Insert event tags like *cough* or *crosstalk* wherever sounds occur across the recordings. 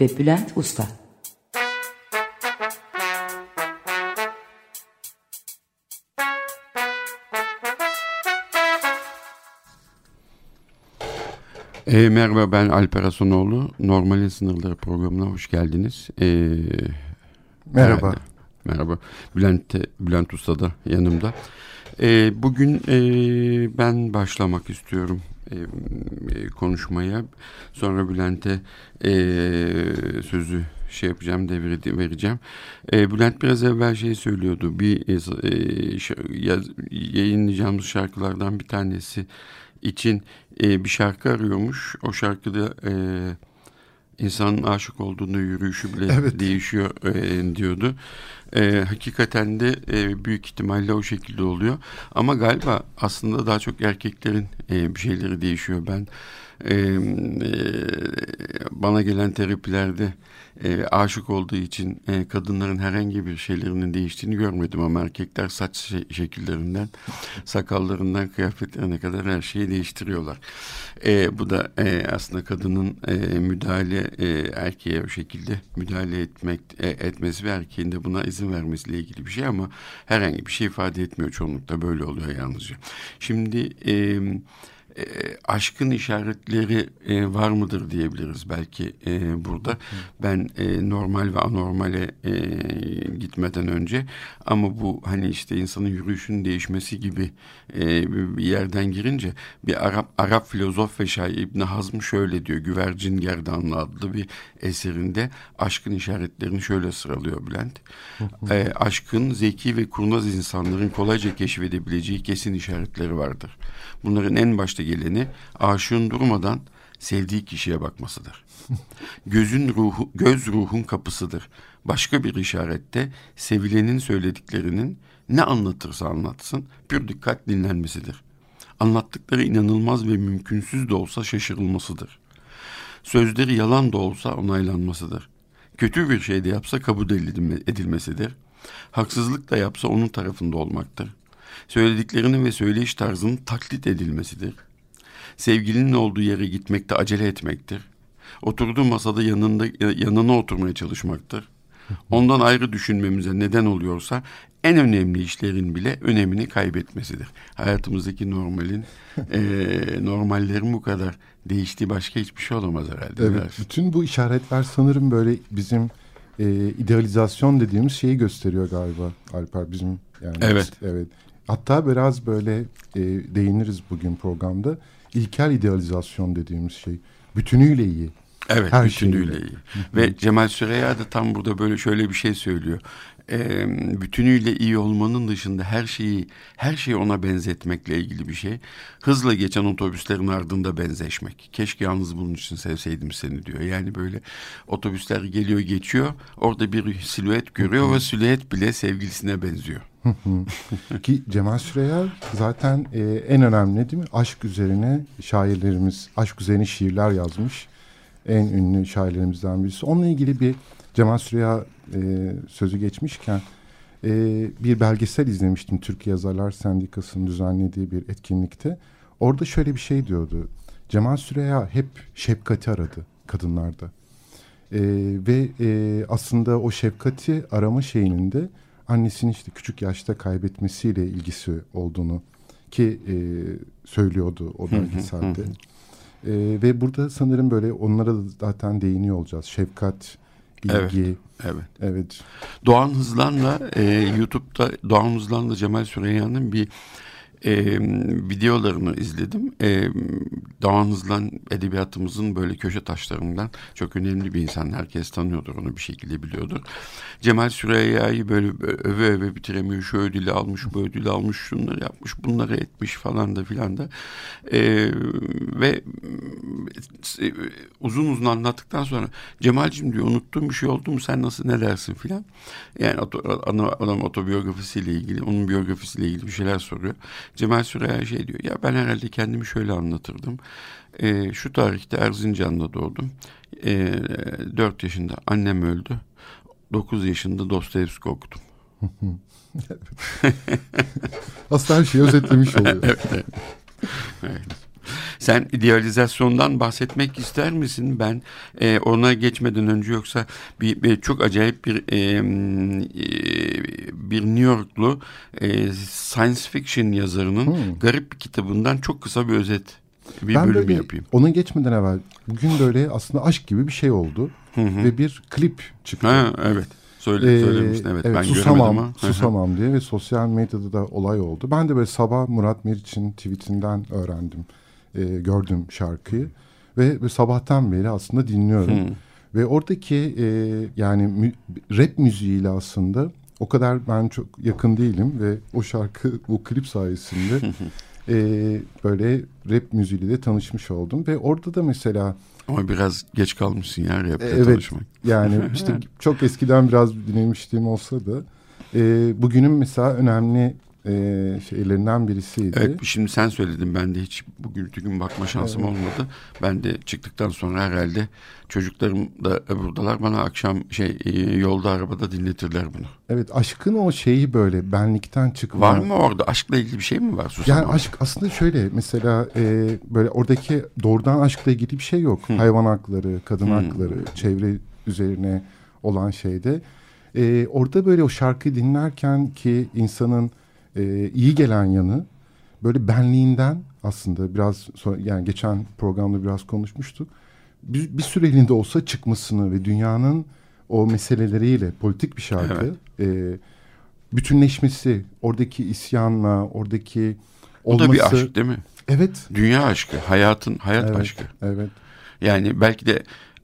ve Bülent Usta. E, merhaba ben Alper Hasanoğlu. Normalin Sınırları programına hoş geldiniz. E, merhaba. Herhalde. Merhaba. Bülent, Bülent Usta da yanımda. E, bugün e, ben başlamak istiyorum e, e, konuşmaya. Sonra Bülent'e e, sözü şey yapacağım, devri vereceğim. E, Bülent biraz evvel şey söylüyordu. Bir e, yaz, yayınlayacağımız şarkılardan bir tanesi için e, bir şarkı arıyormuş. O şarkıda e, insanın aşık olduğunda yürüyüşü bile evet. değişiyor e, diyordu. E, hakikaten de e, büyük ihtimalle o şekilde oluyor. Ama galiba aslında daha çok erkeklerin e, bir şeyleri değişiyor. Ben e, e, bana gelen terapilerde e, aşık olduğu için e, kadınların herhangi bir şeylerinin değiştiğini görmedim ama erkekler saç şekillerinden, sakallarından kıyafetlerine kadar her şeyi değiştiriyorlar. E, bu da e, aslında kadının e, müdahale e, erkeğe o şekilde müdahale etmek e, etmesi ve erkeğin de buna izin vermesiyle ilgili bir şey ama herhangi bir şey ifade etmiyor çoğunlukla böyle oluyor yalnızca. Şimdi e, e, aşkın işaretleri e, var mıdır diyebiliriz belki e, burada. Ben e, normal ve anormale e, gitmeden önce ama bu hani işte insanın yürüyüşünün değişmesi gibi e, bir yerden girince bir Arap Arap filozof ve şair İbn Hazm şöyle diyor. Güvercin Gerdanlı adlı bir eserinde aşkın işaretlerini şöyle sıralıyor Bülent. e, aşkın zeki ve kurnaz insanların kolayca keşfedebileceği kesin işaretleri vardır. Bunların en başta geleni aşığın durmadan sevdiği kişiye bakmasıdır. Gözün ruhu, göz ruhun kapısıdır. Başka bir işarette sevilenin söylediklerinin ne anlatırsa anlatsın pür dikkat dinlenmesidir. Anlattıkları inanılmaz ve mümkünsüz de olsa şaşırılmasıdır. Sözleri yalan da olsa onaylanmasıdır. Kötü bir şey de yapsa kabul edilmesidir. Haksızlık da yapsa onun tarafında olmaktır söylediklerinin ve söyleyiş tarzının taklit edilmesidir. Sevgilinin olduğu yere gitmekte acele etmektir. Oturduğu masada yanında yanına oturmaya çalışmaktır. Ondan ayrı düşünmemize neden oluyorsa en önemli işlerin bile önemini kaybetmesidir. Hayatımızdaki normalin, *laughs* e, normallerin bu kadar değiştiği başka hiçbir şey olamaz herhalde. Evet, bütün bu işaretler sanırım böyle bizim e, idealizasyon dediğimiz şeyi gösteriyor galiba Alper bizim yani. Evet. Evet. Hatta biraz böyle e, değiniriz bugün programda. İlkel idealizasyon dediğimiz şey. Bütünüyle iyi. Evet Her bütünüyle şeyle. iyi. Ve Cemal Süreya da tam burada böyle şöyle bir şey söylüyor. Ee, bütünüyle iyi olmanın dışında her şeyi her şeyi ona benzetmekle ilgili bir şey. Hızla geçen otobüslerin ardında benzeşmek. Keşke yalnız bunun için sevseydim seni diyor. Yani böyle otobüsler geliyor geçiyor. Orada bir silüet görüyor ve silüet bile sevgilisine benziyor. Ki Cemal Süreya zaten e, en önemli değil mi? Aşk üzerine şairlerimiz, aşk üzerine şiirler yazmış. En ünlü şairlerimizden birisi. Onunla ilgili bir Cemal Süreya e, sözü geçmişken e, bir belgesel izlemiştim. Türkiye Yazarlar Sendikası'nın düzenlediği bir etkinlikte. Orada şöyle bir şey diyordu. Cemal Süreya hep şefkati aradı kadınlarda. E, ve e, aslında o şefkati arama şeyinin de annesini işte küçük yaşta kaybetmesiyle ilgisi olduğunu ki e, söylüyordu o belgeselde. e, ve burada sanırım böyle onlara da zaten değiniyor olacağız. Şefkat, ilgi. Evet. Evet. evet. Doğan Hızlan'la e, YouTube'da Doğan Hızlan'la Cemal Süreyya'nın bir e, videolarını izledim. E, Doğan Hızlan edebiyatımızın böyle köşe taşlarından çok önemli bir insan. Herkes tanıyordur onu bir şekilde biliyordur. Cemal Süreyya'yı böyle öve öve bitiremiyor. Şu ödülü almış, bu ödülü almış, şunları yapmış, bunları etmiş falan da filan da. E, ve e, uzun uzun anlattıktan sonra Cemal'cim diyor unuttuğum bir şey oldu mu sen nasıl ne dersin filan. Yani adam otobiyografisiyle ilgili, onun biyografisiyle ilgili bir şeyler soruyor. Cemal Süreya şey diyor. Ya ben herhalde kendimi şöyle anlatırdım. E, şu tarihte Erzincan'da doğdum. E, ee, 4 yaşında annem öldü. 9 yaşında Dostoyevski okudum. *laughs* Aslında her şeyi özetlemiş oluyor. *laughs* evet, evet. *laughs* Sen idealizasyondan bahsetmek ister misin? Ben e, ona geçmeden önce yoksa bir, bir çok acayip bir e, e, bir New Yorklu e, science fiction yazarının hmm. garip bir kitabından çok kısa bir özet bir ben bölüm böyle, yapayım. Ona geçmeden evvel bugün böyle aslında aşk gibi bir şey oldu hı hı. ve bir klip çıktı. Ha, evet. Söyle, ee, söylemiştin evet, evet ben susamam, ama. Susamam diye ve sosyal medyada da olay oldu. Ben de böyle sabah Murat Meriç'in tweetinden öğrendim e, gördüm şarkıyı ve, sabahtan beri aslında dinliyorum. Hmm. Ve oradaki e, yani mü, rap müziğiyle aslında o kadar ben çok yakın değilim ve o şarkı bu klip sayesinde *laughs* e, böyle rap müziğiyle de tanışmış oldum ve orada da mesela ama biraz geç kalmışsın ya rap'te evet, tanışmak. Yani *laughs* işte çok eskiden biraz dinlemiştiğim olsa da e, bugünün mesela önemli e, şeylerinden birisiydi. Evet şimdi sen söyledin ben de hiç bugün gün bakma şansım evet. olmadı. Ben de çıktıktan sonra herhalde çocuklarım da buradalar bana akşam şey e, yolda arabada dinletirler bunu. Evet aşkın o şeyi böyle benlikten çıkma. Var mı orada aşkla ilgili bir şey mi var? Susam yani aşk aslında şöyle mesela e, böyle oradaki doğrudan aşkla ilgili bir şey yok. Hı. Hayvan hakları, kadın Hı. hakları, çevre üzerine olan şeyde. E, orada böyle o şarkı dinlerken ki insanın e, iyi gelen yanı böyle benliğinden aslında biraz yani geçen programda biraz konuşmuştuk. Bir, bir süreliğinde olsa çıkmasını ve dünyanın o meseleleriyle politik bir şarkı evet. e, bütünleşmesi oradaki isyanla oradaki olması. O da bir aşk değil mi? Evet. Dünya aşkı, hayatın hayat evet, aşkı. Evet. Yani belki de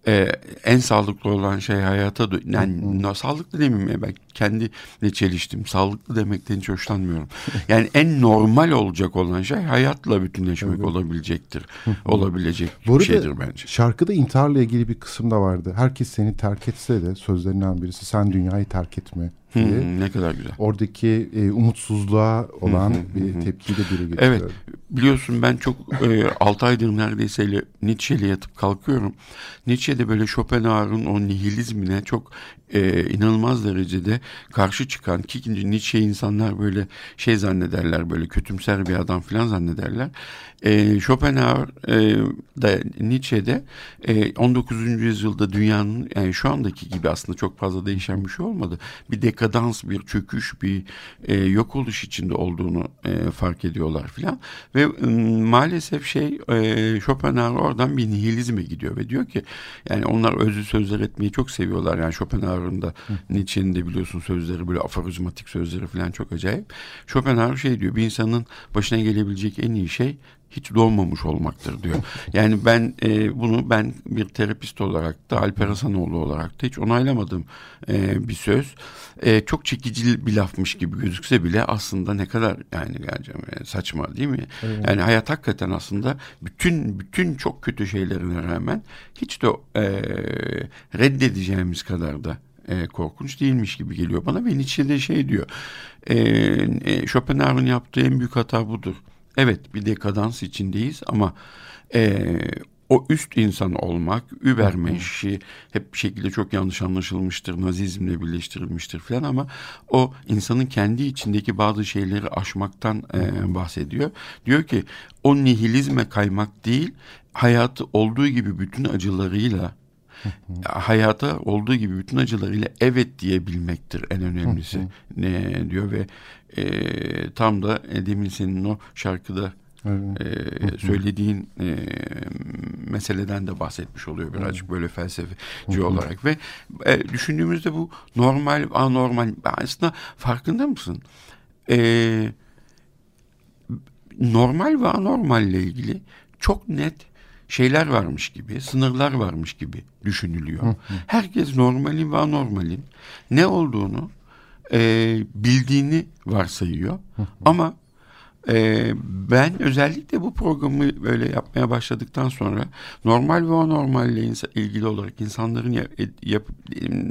e, en sağlıklı olan şey hayata yani no, sağlıklı demeyeyim ya ben kendimle çeliştim. Sağlıklı demekten hiç hoşlanmıyorum. *laughs* Yani en normal olacak olan şey hayatla bütünleşmek evet. olabilecektir. olabilecek bir şeydir bence. Şarkıda intiharla ilgili bir kısım da vardı. Herkes seni terk etse de sözlerinden birisi sen dünyayı terk etme diye. Hmm, ne kadar güzel. Oradaki e, umutsuzluğa olan bir tepkiyi de dile getiriyor. Evet biliyorsun ben çok e, 6 aydır neredeyse Nietzsche'yle yatıp kalkıyorum. Nietzsche'de böyle Schopenhauer'ın o nihilizmine çok e, inanılmaz derecede karşı çıkan ki Nietzsche insanlar böyle şey zannederler böyle kötümser bir adam falan zannederler. E, Schopenhauer e, da Nietzsche'de e, 19. yüzyılda dünyanın yani şu andaki gibi aslında çok fazla değişen bir şey olmadı. Bir dekadans, bir çöküş, bir e, yok oluş içinde olduğunu e, fark ediyorlar filan. Ve e, maalesef şey e, Schopenhauer oradan bir nihilizme gidiyor ve diyor ki yani onlar özlü sözler etmeyi çok seviyorlar. Yani Schopenhauer'ın da Nietzsche'nin de biliyorsun sözleri böyle aforizmatik sözleri filan çok acayip. Schopenhauer şey diyor bir insanın başına gelebilecek en iyi şey hiç doğmamış olmaktır diyor. *laughs* Yani ben e, bunu ben bir terapist olarak da Alper Hasanoğlu olarak da hiç onaylamadım e, bir söz. E, çok çekici bir lafmış gibi gözükse bile aslında ne kadar yani e, saçma değil mi? Evet. Yani hayat hakikaten aslında bütün bütün çok kötü şeylerine rağmen hiç de e, reddedeceğimiz kadar da e, korkunç değilmiş gibi geliyor bana ve Nietzsche şey diyor. E, e, Schopenhauer'ın yaptığı en büyük hata budur. Evet bir dekadans içindeyiz ama e, o üst insan olmak, übermenşi hep bir şekilde çok yanlış anlaşılmıştır, nazizmle birleştirilmiştir falan ama o insanın kendi içindeki bazı şeyleri aşmaktan e, bahsediyor. Diyor ki o nihilizme kaymak değil, hayatı olduğu gibi bütün acılarıyla hayata olduğu gibi bütün acılarıyla evet diyebilmektir en önemlisi. Ne diyor ve e, tam da e, demin senin o şarkıda Evet. E, söylediğin e, meseleden de bahsetmiş oluyor birazcık evet. böyle felsefeci olarak ve e, düşündüğümüzde bu normal anormal aslında farkında mısın? E, normal ve anormalle ilgili çok net şeyler varmış gibi, sınırlar varmış gibi düşünülüyor. Herkes normalin ve anormalin ne olduğunu e, bildiğini varsayıyor. Ama e, ben özellikle bu programı böyle yapmaya başladıktan sonra normal ve anormalle ilgili olarak insanların yap, yapıp,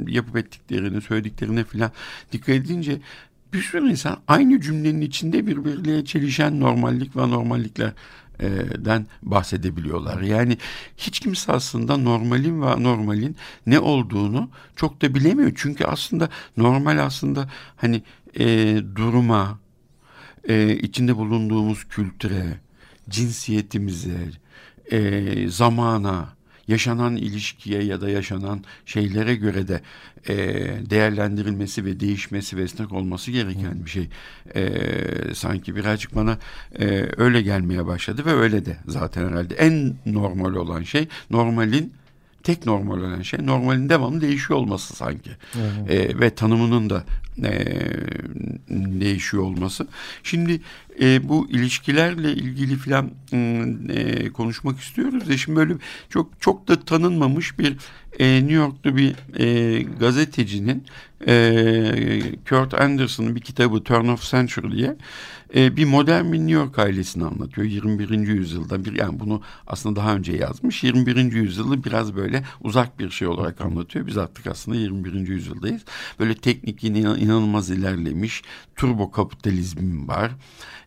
yapıp ettiklerini, söylediklerine filan dikkat edince bir sürü insan aynı cümlenin içinde birbirleriyle çelişen normallik ve anormallikler den bahsedebiliyorlar. Yani hiç kimse aslında normalin ve anormalin ne olduğunu çok da bilemiyor. Çünkü aslında normal aslında hani e, duruma, e, içinde bulunduğumuz kültüre, cinsiyetimize, e, zamana, yaşanan ilişkiye ya da yaşanan şeylere göre de e, değerlendirilmesi ve değişmesi ve esnek olması gereken bir şey. E, sanki birazcık bana e, öyle gelmeye başladı ve öyle de zaten herhalde en normal olan şey normalin tek normal olan şey normalin devamlı değişiyor olması sanki. Evet. E, ve tanımının da e, değişiyor olması. Şimdi e, bu ilişkilerle ilgili filan e, konuşmak istiyoruz. E şimdi böyle çok çok da tanınmamış bir e, New York'ta bir e, gazetecinin e, Kurt Anderson'ın bir kitabı Turn of Century diye e, bir modern bir New York ailesini anlatıyor. 21. yüzyılda bir yani bunu aslında daha önce yazmış. 21. yüzyılı biraz böyle uzak bir şey olarak anlatıyor. Biz artık aslında 21. yüzyıldayız. Böyle teknik inanılmaz ilerlemiş. Turbo kapitalizm var.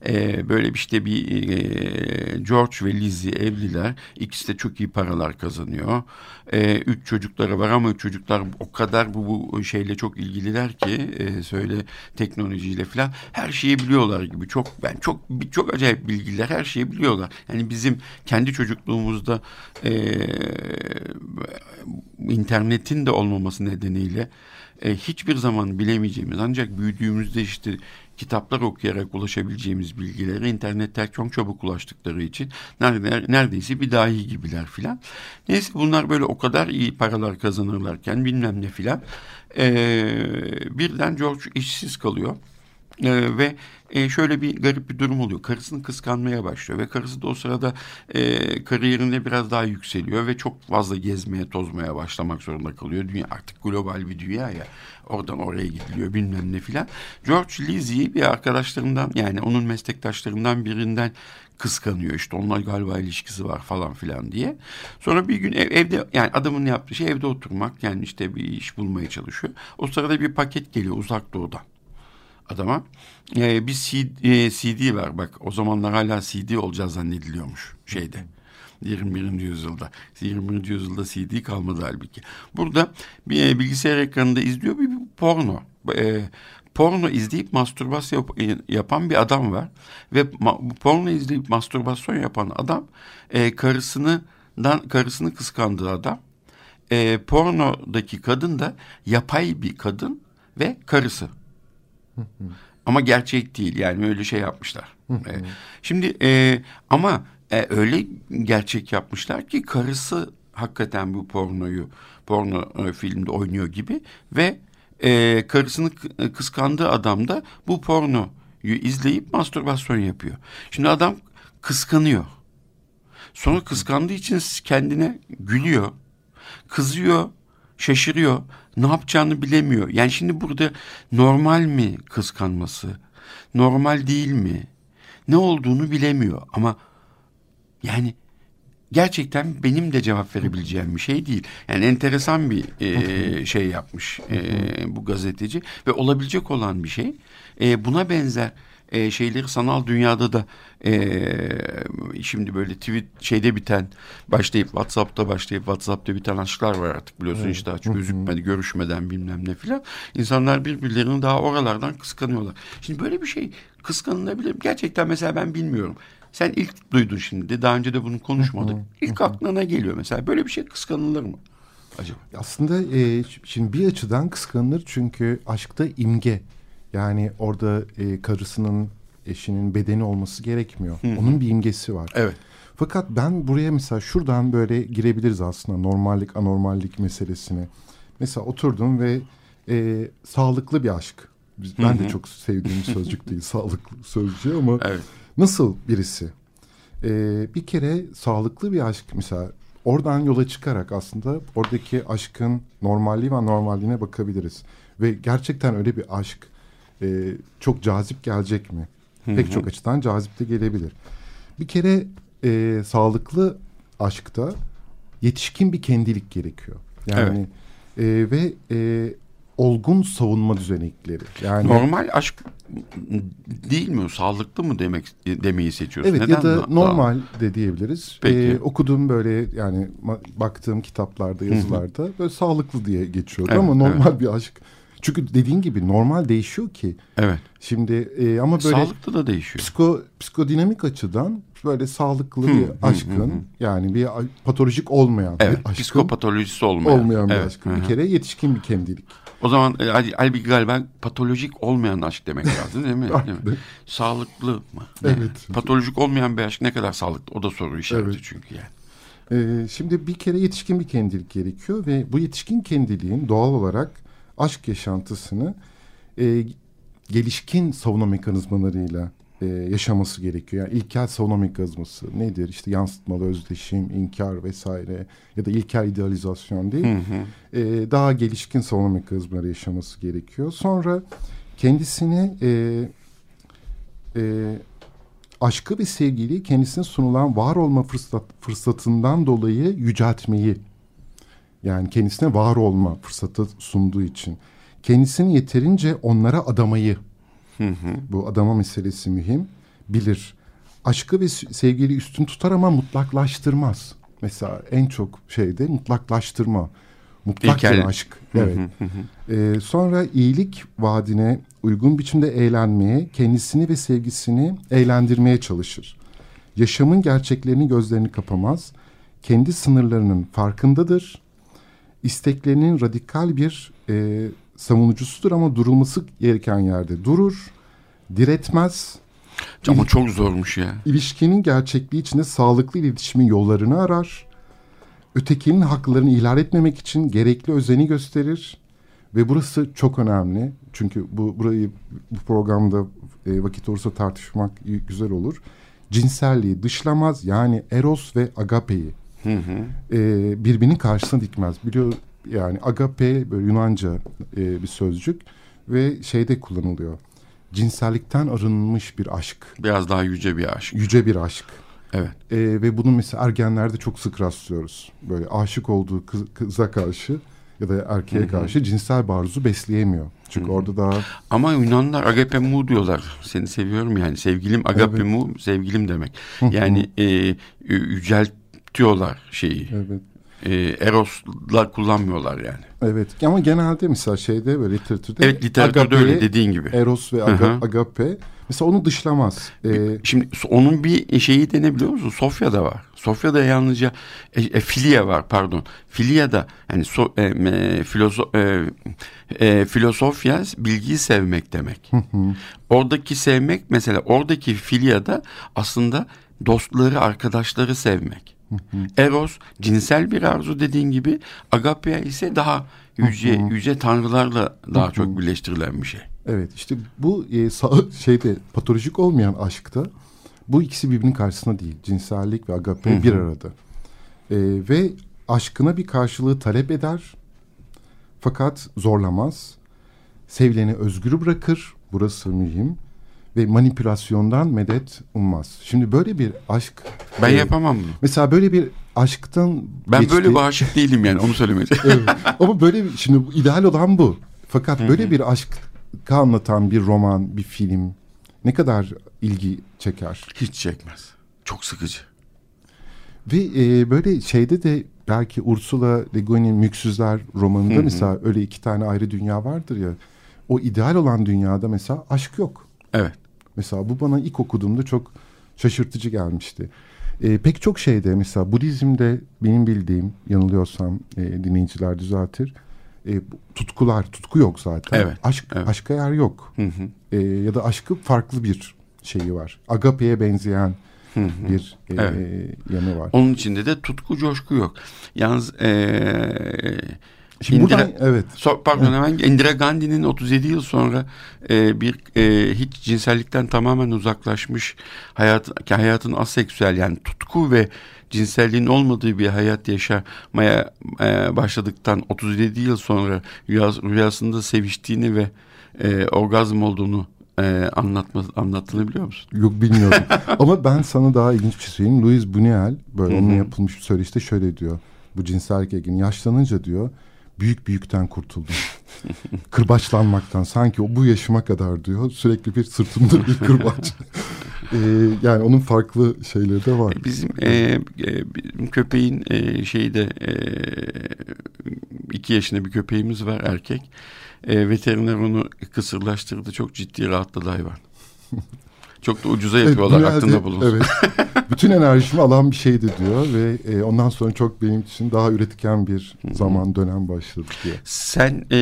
E, böyle işte bir e, George ve Lizzie evliler. İkisi de çok iyi paralar kazanıyor. E, üç çocukları var ama çocuklar o kadar bu, bu şeyle çok ilgililer ki e, söyle teknolojiyle falan her şeyi biliyorlar gibi. Çok ben çok çok acayip bilgiler her şeyi biliyorlar. Yani bizim kendi çocukluğumuzda e, internetin de olmaması nedeniyle e, hiçbir zaman bilemeyeceğimiz ancak büyüdüğümüzde işte kitaplar okuyarak ulaşabileceğimiz bilgilere internetten çok çabuk ulaştıkları için neredeyse bir dahi gibiler filan. Neyse bunlar böyle o kadar iyi paralar kazanırlarken bilmem ne filan ee, birden George işsiz kalıyor. Ee, ve e, şöyle bir garip bir durum oluyor. Karısını kıskanmaya başlıyor ve karısı da o sırada e, kariyerinde biraz daha yükseliyor ve çok fazla gezmeye tozmaya başlamak zorunda kalıyor. Dünya artık global bir dünya ya. Oradan oraya gidiliyor bilmem ne filan. George Lizzie bir arkadaşlarından yani onun meslektaşlarından birinden kıskanıyor işte onunla galiba ilişkisi var falan filan diye. Sonra bir gün ev, evde yani adamın yaptığı şey evde oturmak yani işte bir iş bulmaya çalışıyor. O sırada bir paket geliyor uzak doğudan adama. Ee, bir CD, e, CD var bak o zamanlar hala CD olacağız zannediliyormuş şeyde. 21. yüzyılda. 21. yüzyılda CD kalmadı halbuki. Burada bir e, bilgisayar ekranında izliyor bir, bir porno. E, porno izleyip mastürbasyon yap, e, yapan bir adam var. Ve ma, porno izleyip mastürbasyon yapan adam e, karısını dan, karısını kıskandığı adam. E, pornodaki kadın da yapay bir kadın ve karısı. Ama gerçek değil yani öyle şey yapmışlar. e, şimdi e, ama e, öyle gerçek yapmışlar ki karısı hakikaten bu pornoyu porno e, filmde oynuyor gibi ve e, karısını e, kıskandığı adam da bu pornoyu izleyip mastürbasyon yapıyor. Şimdi adam kıskanıyor. Sonra kıskandığı için kendine gülüyor, kızıyor, şaşırıyor, ne yapacağını bilemiyor. Yani şimdi burada normal mi kıskanması, normal değil mi, ne olduğunu bilemiyor ama yani gerçekten benim de cevap verebileceğim bir şey değil. Yani enteresan bir e, şey yapmış e, bu gazeteci ve olabilecek olan bir şey. E, buna benzer e, şeyleri sanal dünyada da e, şimdi böyle tweet şeyde biten başlayıp WhatsApp'ta başlayıp WhatsApp'ta biten aşklar var artık biliyorsun evet. işte açık gözükmedi görüşmeden bilmem ne filan. İnsanlar birbirlerini daha oralardan kıskanıyorlar. Şimdi böyle bir şey kıskanılabilir. Gerçekten mesela ben bilmiyorum. Sen ilk duydun şimdi. Daha önce de bunu konuşmadık. İlk aklına geliyor mesela. Böyle bir şey kıskanılır mı? Acaba? Aslında e, şimdi bir açıdan kıskanılır çünkü aşkta imge. Yani orada e, karısının eşinin bedeni olması gerekmiyor. Hı. Onun bir imgesi var. Evet. Fakat ben buraya mesela şuradan böyle girebiliriz aslında normallik anormallik meselesine. Mesela oturdum ve e, sağlıklı bir aşk. Ben de çok sevdiğim sözcük değil *laughs* sağlıklı sözcüğü ama evet. Nasıl birisi? Ee, bir kere sağlıklı bir aşk mesela oradan yola çıkarak aslında oradaki aşkın normalliği ve normalliğine bakabiliriz. Ve gerçekten öyle bir aşk e, çok cazip gelecek mi? Hı hı. Pek çok açıdan cazip de gelebilir. Bir kere e, sağlıklı aşkta yetişkin bir kendilik gerekiyor. Yani evet. e, ve e, olgun savunma düzenekleri. Yani normal aşk değil mi? Sağlıklı mı demek demeyi seçiyorsun? Evet Neden ya da normal de diyebiliriz. Peki. Ee, okuduğum böyle yani baktığım kitaplarda, yazılarda böyle sağlıklı diye geçiyordu evet, ama normal evet. bir aşk çünkü dediğin gibi normal değişiyor ki. Evet. Şimdi e, ama böyle sağlıklı da değişiyor. Psiko psikodinamik açıdan böyle sağlıklı bir aşkın yani bir patolojik olmayan evet, bir aşkın psikopatolojisi olmayan, olmayan bir evet, aşkın. Hı. Bir kere yetişkin bir kendilik. O zaman e, halbuki galiba patolojik olmayan aşk demek lazım değil mi? *laughs* değil mi? Sağlıklı mı? Evet. Patolojik olmayan bir aşk ne kadar sağlıklı? O da soru işareti evet. çünkü yani. Ee, şimdi bir kere yetişkin bir kendilik gerekiyor ve bu yetişkin kendiliğin doğal olarak aşk yaşantısını e, gelişkin savunma mekanizmalarıyla e, yaşaması gerekiyor. Yani ilkel savunma mekanizması nedir? İşte yansıtmalı özdeşim, inkar vesaire ya da ilkel idealizasyon değil. Hı hı. E, daha gelişkin savunma mekanizmaları yaşaması gerekiyor. Sonra kendisini e, e, aşkı ve sevgili kendisine sunulan var olma fırsat, fırsatından dolayı yüceltmeyi yani kendisine var olma fırsatı sunduğu için kendisini yeterince onlara adamayı hı hı. bu adama meselesi mühim bilir. Aşkı ve sevgili üstün tutar ama mutlaklaştırmaz. Mesela en çok şeyde mutlaklaştırma. Mutlak bir aşk. Evet. ee, sonra iyilik vaadine uygun biçimde eğlenmeye, kendisini ve sevgisini eğlendirmeye çalışır. Yaşamın gerçeklerini gözlerini kapamaz. Kendi sınırlarının farkındadır isteklerinin radikal bir e, savunucusudur ama durulması gereken yerde durur, diretmez. Ama çok zormuş ya. İlişkinin gerçekliği içinde sağlıklı iletişimin yollarını arar. Ötekinin haklarını ihlal etmemek için gerekli özeni gösterir. Ve burası çok önemli. Çünkü bu burayı bu programda e, vakit olursa tartışmak güzel olur. Cinselliği dışlamaz yani eros ve agapeyi hı hı. E, birbirinin karşısına dikmez. Biliyor yani agape böyle Yunanca e, bir sözcük ve şeyde kullanılıyor. Cinsellikten arınmış bir aşk. Biraz daha yüce bir aşk. Yüce bir aşk. Evet. E, ve bunu mesela ergenlerde çok sık rastlıyoruz. Böyle aşık olduğu kız, kıza karşı ya da erkeğe Hı-hı. karşı cinsel barzu besleyemiyor. Çünkü Hı-hı. orada daha... Ama Yunanlar agape mu diyorlar. Seni seviyorum yani. Sevgilim agape evet. mu sevgilim demek. Hı-hı. Yani e, yücelt diyorlar şeyi. Evet. E, Eros'la kullanmıyorlar yani. Evet ama genelde mesela şeyde böyle literatürde. Evet literatürde agape, öyle dediğin gibi. Eros ve aga, agape. Mesela onu dışlamaz. Ee, Şimdi onun bir şeyi de ne biliyor musun? Sofya'da var. Sofya'da yalnızca e, e, filia var pardon. Filia'da yani so, e, e, filozo, e, e, filosofya bilgiyi sevmek demek. Oradaki sevmek mesela oradaki filia'da aslında dostları arkadaşları sevmek. Eros cinsel bir arzu dediğin gibi Agapea ise daha yüce yüce tanrılarla daha çok birleştirilen bir şey. Evet işte bu e, şeyde patolojik olmayan aşkta bu ikisi birbirinin karşısında değil. Cinsellik ve agape bir arada. E, ve aşkına bir karşılığı talep eder fakat zorlamaz. Sevleni özgür bırakır. Burası mühim ve manipülasyondan medet ummaz. Şimdi böyle bir aşk... Ben e, yapamam bunu. Mesela böyle bir aşktan Ben geçti... böyle bir aşık değilim yani onu söylemeye *laughs* evet. Ama böyle şimdi ideal olan bu. Fakat böyle bir aşk anlatan bir roman, bir film ne kadar ilgi çeker? Hiç çekmez. Çok sıkıcı. Ve e, böyle şeyde de belki Ursula Le Guin'in Müksüzler romanında mesela öyle iki tane ayrı dünya vardır ya. O ideal olan dünyada mesela aşk yok. Evet. Mesela bu bana ilk okuduğumda çok şaşırtıcı gelmişti. E, pek çok şeyde mesela Budizm'de benim bildiğim yanılıyorsam e, dinleyiciler düzeltir. E, tutkular, tutku yok zaten. Evet, Aşk, evet. Aşka yer yok. Hı hı. E, ya da aşkı farklı bir şeyi var. Agape'ye benzeyen hı hı. bir e, evet. yanı var. Onun içinde de tutku, coşku yok. Yalnız e, Şimdi Indira, buradan, evet. So, pardon hemen Indira Gandhi'nin 37 yıl sonra e, bir e, hiç cinsellikten tamamen uzaklaşmış hayat hayatın aseksüel yani tutku ve cinselliğin olmadığı bir hayat yaşamaya e, başladıktan 37 yıl sonra rüyas, rüyasında seviştiğini ve e, orgazm olduğunu e, anlatma, anlattığını biliyor musun? Yok bilmiyorum. *laughs* Ama ben sana daha ilginç bir şey söyleyeyim. Louis Buñuel böyle onun yapılmış bir söyleşte şöyle diyor. Bu cinsellik ilgini yaşlanınca diyor büyük büyükten kurtuldum. *laughs* Kırbaçlanmaktan sanki o bu yaşıma kadar diyor sürekli bir sırtımda bir kırbaç. *laughs* ee, yani onun farklı şeyleri de var. Bizim, e, bizim köpeğin e, şeyi de e, iki yaşında bir köpeğimiz var erkek. E, veteriner onu kısırlaştırdı. Çok ciddi rahatladı hayvan. *laughs* Çok da ucuza yapıyorlar evet, aklında bulunsun. Evet. *laughs* Bütün enerjimi alan bir şeydi diyor ve e, ondan sonra çok benim için daha üretken bir zaman dönem başladı diyor. Sen e,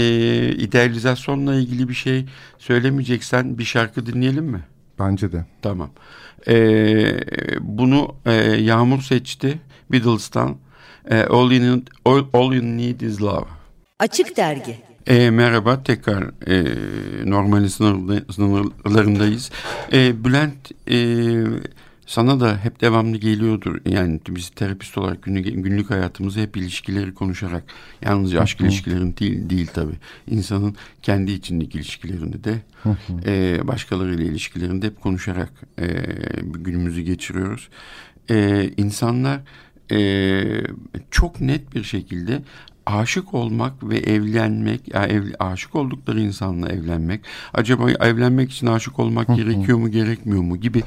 idealizasyonla ilgili bir şey söylemeyeceksen bir şarkı dinleyelim mi? Bence de. Tamam. E, bunu e, Yağmur seçti. Beatles'tan. E, all, you need, all, all You Need Is Love. Açık Dergi. E, merhaba tekrar e, normal sınırlarındayız. E, Bülent e, sana da hep devamlı geliyordur. Yani biz terapist olarak günlük, günlük hayatımızı hep ilişkileri konuşarak yalnızca aşk ilişkilerini değil, değil tabii. İnsanın kendi içindeki ilişkilerini de e, başkalarıyla ilişkilerini de hep konuşarak e, günümüzü geçiriyoruz. E, insanlar e, çok net bir şekilde aşık olmak ve evlenmek, ya ev, aşık oldukları insanla evlenmek, acaba evlenmek için aşık olmak gerekiyor mu, gerekmiyor mu gibi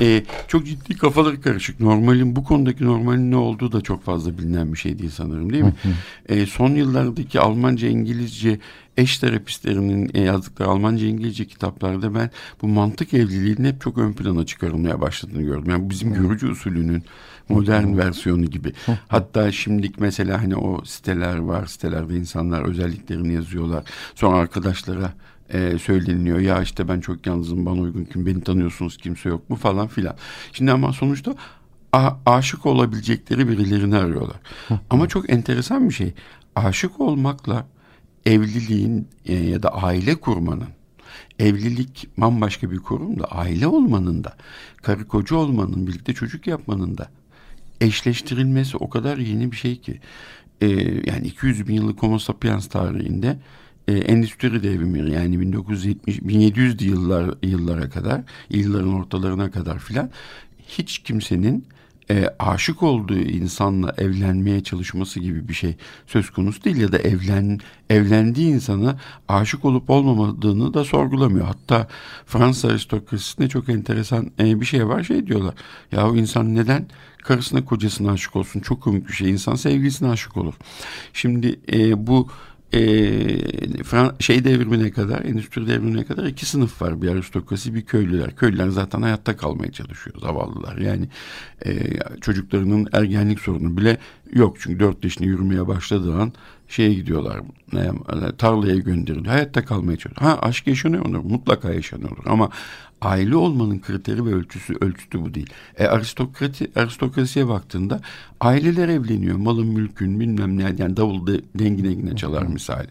e, çok ciddi kafaları karışık. Normalin bu konudaki normalin ne olduğu da çok fazla bilinen bir şey değil sanırım değil mi? e, son yıllardaki Almanca, İngilizce eş terapistlerinin e, yazdıkları Almanca, İngilizce kitaplarda ben bu mantık evliliğinin hep çok ön plana çıkarılmaya başladığını gördüm. Yani bizim görücü usulünün modern versiyonu gibi. Hatta şimdilik mesela hani o siteler var. Sitelerde insanlar özelliklerini yazıyorlar. Sonra arkadaşlara e, söyleniliyor. Ya işte ben çok yalnızım bana uygun kim beni tanıyorsunuz kimse yok mu falan filan. Şimdi ama sonuçta a- aşık olabilecekleri birilerini arıyorlar. ama çok enteresan bir şey. Aşık olmakla evliliğin e, ya da aile kurmanın evlilik bambaşka bir kurum da aile olmanın da karı koca olmanın birlikte çocuk yapmanın da eşleştirilmesi o kadar yeni bir şey ki. E, yani 200 bin yıllık Homo sapiens tarihinde e, endüstri devrimi yani 1970 1700 yıllar yıllara kadar yılların ortalarına kadar filan hiç kimsenin e, aşık olduğu insanla evlenmeye çalışması gibi bir şey söz konusu değil ya da evlen evlendiği insana aşık olup olmamadığını da sorgulamıyor. Hatta Fransız aristokrasisinde çok enteresan e, bir şey var şey diyorlar. Ya o insan neden karısına kocasına aşık olsun? Çok komik bir şey. İnsan sevgilisine aşık olur. Şimdi e, bu e, şey devrimine kadar, endüstri devrimine kadar iki sınıf var. Bir aristokrasi, bir köylüler. Köylüler zaten hayatta kalmaya çalışıyor, zavallılar. Yani e, çocuklarının ergenlik sorunu bile yok. Çünkü dört yaşında yürümeye başladığı an şeye gidiyorlar, e, tarlaya gönderiliyor. Hayatta kalmaya çalışıyor. Ha aşk yaşanıyor mu? Mutlaka yaşanıyor. Ama aile olmanın kriteri ve ölçüsü ölçütü bu değil. E, aristokrati, aristokrasiye baktığında aileler evleniyor. Malın mülkün bilmem ne yani davul de, dengi dengine çalar misali.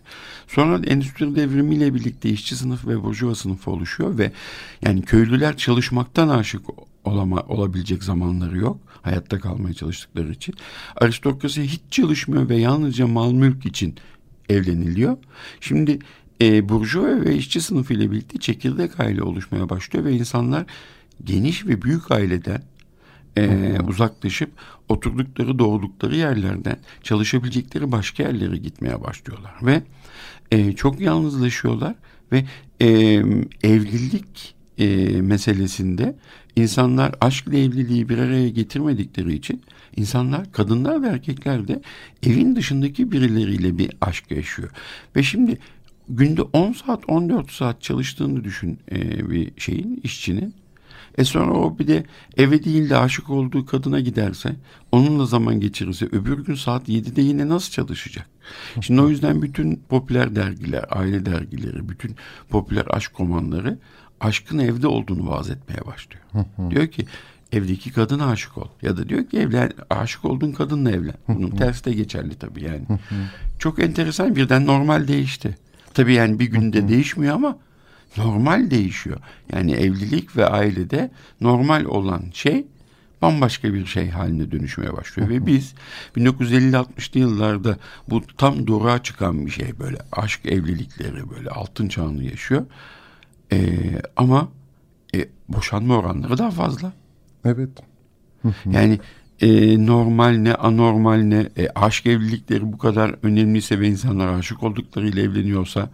Sonra endüstri devrimiyle birlikte işçi sınıf ve burjuva sınıfı oluşuyor ve yani köylüler çalışmaktan aşık olama, olabilecek zamanları yok. Hayatta kalmaya çalıştıkları için. Aristokrasi hiç çalışmıyor ve yalnızca mal mülk için evleniliyor. Şimdi e, burjuva ve işçi sınıfı ile birlikte çekirdek aile oluşmaya başlıyor ve insanlar geniş ve büyük aileden e, uzaklaşıp oturdukları doğdukları yerlerden çalışabilecekleri başka yerlere gitmeye başlıyorlar ve e, çok yalnızlaşıyorlar ve e, evlilik e, meselesinde insanlar aşkla evliliği bir araya getirmedikleri için insanlar kadınlar ve erkekler de evin dışındaki birileriyle bir aşk yaşıyor ve şimdi günde 10 saat 14 saat çalıştığını düşün e, bir şeyin işçinin. E sonra o bir de eve değil de aşık olduğu kadına giderse onunla zaman geçirirse öbür gün saat 7'de yine nasıl çalışacak? Şimdi o yüzden bütün popüler dergiler, aile dergileri, bütün popüler aşk romanları aşkın evde olduğunu vaaz etmeye başlıyor. Diyor ki evdeki kadın aşık ol. Ya da diyor ki evlen, aşık olduğun kadınla evlen. Bunun tersi de geçerli tabii yani. Çok enteresan birden normal değişti. Tabii yani bir günde değişmiyor ama normal değişiyor. Yani evlilik ve ailede normal olan şey bambaşka bir şey haline dönüşmeye başlıyor. ve biz 1950-60'lı yıllarda bu tam doğruğa çıkan bir şey böyle aşk evlilikleri böyle altın çağını yaşıyor. Ee, ama e, boşanma oranları daha fazla. Evet. Yani e, normal ne anormal ne e, aşk evlilikleri bu kadar önemliyse ve insanlar aşık olduklarıyla evleniyorsa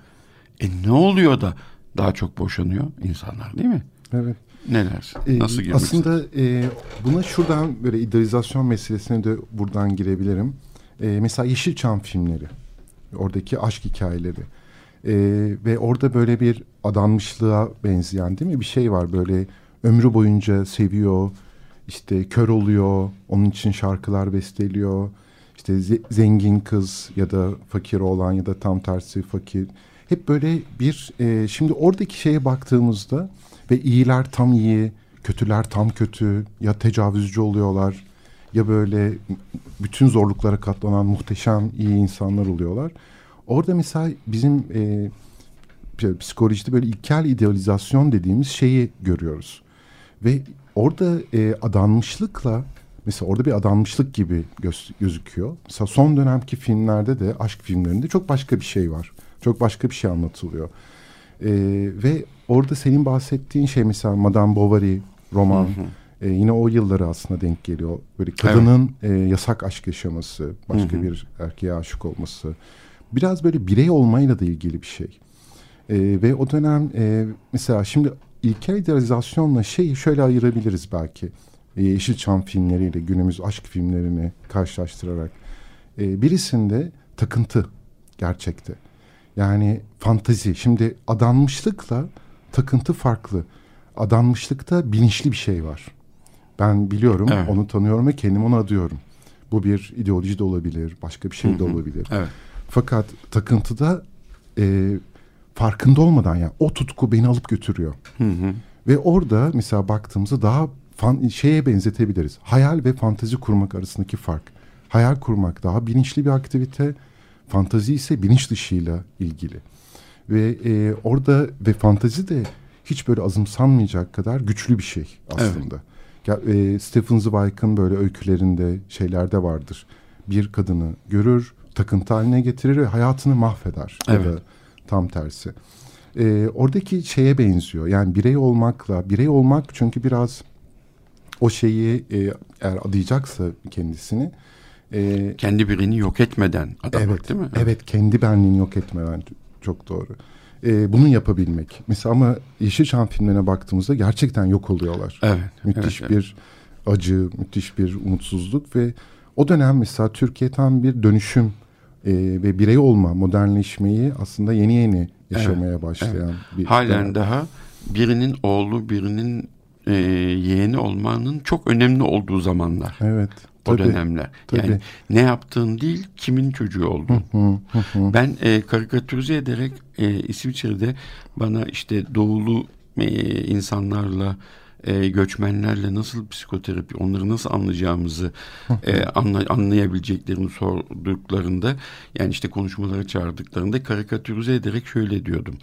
e, ne oluyor da daha çok boşanıyor insanlar değil mi? Evet. Ne dersin? Ee, Nasıl girmek Aslında e, buna şuradan böyle idealizasyon meselesine de buradan girebilirim. E, mesela Yeşilçam filmleri. Oradaki aşk hikayeleri. E, ve orada böyle bir adanmışlığa benzeyen değil mi? Bir şey var böyle ömrü boyunca seviyor. işte kör oluyor. Onun için şarkılar besteliyor. İşte ze- zengin kız ya da fakir olan ya da tam tersi fakir. Hep böyle bir e, şimdi oradaki şeye baktığımızda ve iyiler tam iyi, kötüler tam kötü ya tecavüzcü oluyorlar ya böyle bütün zorluklara katlanan muhteşem iyi insanlar oluyorlar. Orada mesela bizim e, psikolojide böyle ilkel idealizasyon dediğimiz şeyi görüyoruz. Ve orada e, adanmışlıkla mesela orada bir adanmışlık gibi göz, gözüküyor. Mesela son dönemki filmlerde de aşk filmlerinde çok başka bir şey var. Çok başka bir şey anlatılıyor. E, ve orada senin bahsettiğin şey mesela Madame Bovary roman hı hı. E, yine o yılları aslında denk geliyor. Böyle kadının evet. e, yasak aşk yaşaması, başka hı hı. bir erkeğe aşık olması. Biraz böyle birey olmayla da ilgili bir şey. E, ve o dönem e, mesela şimdi ilkel idealizasyonla şeyi şöyle ayırabiliriz belki. E, Yeşilçam filmleriyle günümüz aşk filmlerini karşılaştırarak. E, birisinde takıntı gerçekte. Yani fantazi. Şimdi adanmışlıkla takıntı farklı. Adanmışlıkta bilinçli bir şey var. Ben biliyorum, evet. onu tanıyorum ve kendim onu adıyorum. Bu bir ideoloji de olabilir, başka bir şey de olabilir. Evet. Fakat takıntıda e, farkında olmadan yani o tutku beni alıp götürüyor. Hı hı. Ve orada mesela baktığımızda daha fan, şeye benzetebiliriz. Hayal ve fantazi kurmak arasındaki fark. Hayal kurmak daha bilinçli bir aktivite. Fantazi ise bilinç dışıyla ilgili. Ve e, orada ve fantazi de hiç böyle azımsanmayacak kadar güçlü bir şey aslında. Evet. Ya, e, Stephen Zweig'ın böyle öykülerinde şeylerde vardır. Bir kadını görür, takıntı haline getirir ve hayatını mahveder. Evet. Ya da tam tersi. E, oradaki şeye benziyor. Yani birey olmakla, birey olmak çünkü biraz o şeyi e, eğer adayacaksa kendisini e, kendi birini yok etmeden adamak evet, değil mi? Evet. evet, kendi benliğini yok etmeden çok doğru. E, bunu yapabilmek. Mesela ama Yeşilçam filmlerine baktığımızda gerçekten yok oluyorlar. Evet. Müthiş evet, bir evet. acı, müthiş bir umutsuzluk ve o dönem mesela Türkiye tam bir dönüşüm e, ve birey olma, modernleşmeyi aslında yeni yeni yaşamaya evet, başlayan evet. bir Halen dönem. daha birinin oğlu, birinin e, yeğeni olmanın çok önemli olduğu zamanlar. Evet. O tabii, dönemler. Tabii. Yani ne yaptığın değil, kimin çocuğu olduğun. ben e, karikatürize ederek e, İsviçre'de bana işte doğulu e, insanlarla e, göçmenlerle nasıl psikoterapi, onları nasıl anlayacağımızı e, anla, anlayabileceklerini sorduklarında yani işte konuşmalara çağırdıklarında karikatürize ederek şöyle diyordum.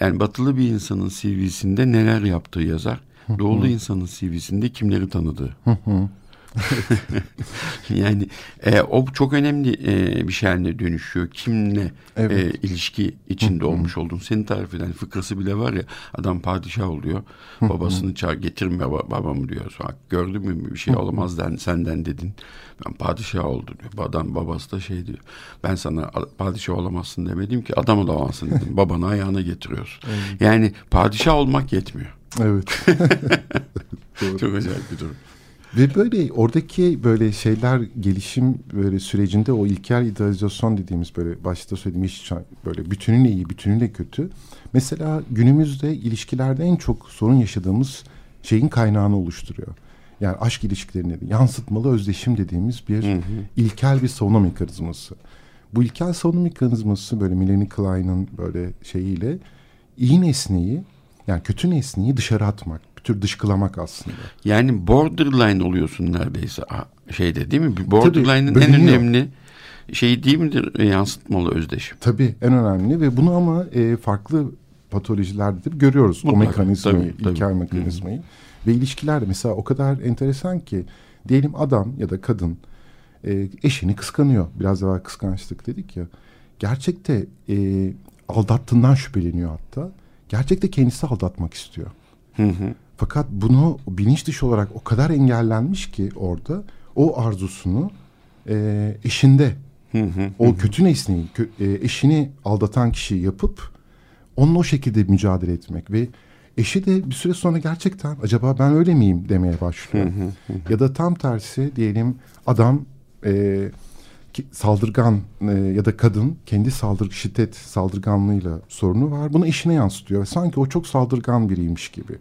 Yani batılı bir insanın CV'sinde neler yaptığı yazar. Doğulu insanın CV'sinde kimleri tanıdığı. *laughs* yani e, o çok önemli e, bir şey haline dönüşüyor. Kimle evet. e, ilişki içinde olmuş oldun. Senin tarif eden fıkrası bile var ya adam padişah oluyor. Babasını çağır getirme babamı diyor. Sonra, gördün mü bir şey olamaz den, senden dedin. Ben padişah oldu diyor. Adam babası da şey diyor. Ben sana padişah olamazsın demedim ki adam olamazsın dedim. *laughs* Babanı ayağına getiriyorsun. Evet. Yani padişah olmak yetmiyor. Evet. *laughs* Çok acayip bir durum. Ve böyle oradaki böyle şeyler gelişim böyle sürecinde o ilkel idealizasyon dediğimiz böyle başta söylediğim iş böyle bütünüyle iyi bütünüyle kötü. Mesela günümüzde ilişkilerde en çok sorun yaşadığımız şeyin kaynağını oluşturuyor. Yani aşk ilişkilerini yansıtmalı özdeşim dediğimiz bir hı hı. ilkel bir savunma mekanizması. Bu ilkel savunma mekanizması böyle Melanie Klein'ın böyle şeyiyle iyi nesneyi yani kötü nesneyi dışarı atmak tür dışkılamak aslında. Yani borderline oluyorsun neredeyse şeyde değil mi? Borderline'ın en önemli şeyi değil midir e, yansıtmalı özdeşim? Tabii en önemli ve bunu ama e, farklı patolojilerde de görüyoruz o Mutlaka, mekanizmayı, tabii, tabii. ilkel mekanizmayı. Ve ilişkilerde mesela o kadar enteresan ki diyelim adam ya da kadın e, eşini kıskanıyor. Biraz evvel kıskançlık dedik ya. Gerçekte e, aldattığından şüpheleniyor hatta. Gerçekte kendisi aldatmak istiyor. Hı hı. Fakat bunu bilinç dışı olarak o kadar engellenmiş ki orada o arzusunu e, eşinde Hı hı. o kötü nesneyi kö- e, eşini aldatan kişi yapıp onunla o şekilde mücadele etmek ve eşi de bir süre sonra gerçekten acaba ben öyle miyim demeye başlıyor. ya da tam tersi diyelim adam e, saldırgan e, ya da kadın kendi saldır şiddet saldırganlığıyla sorunu var. Bunu eşine yansıtıyor. Sanki o çok saldırgan biriymiş gibi.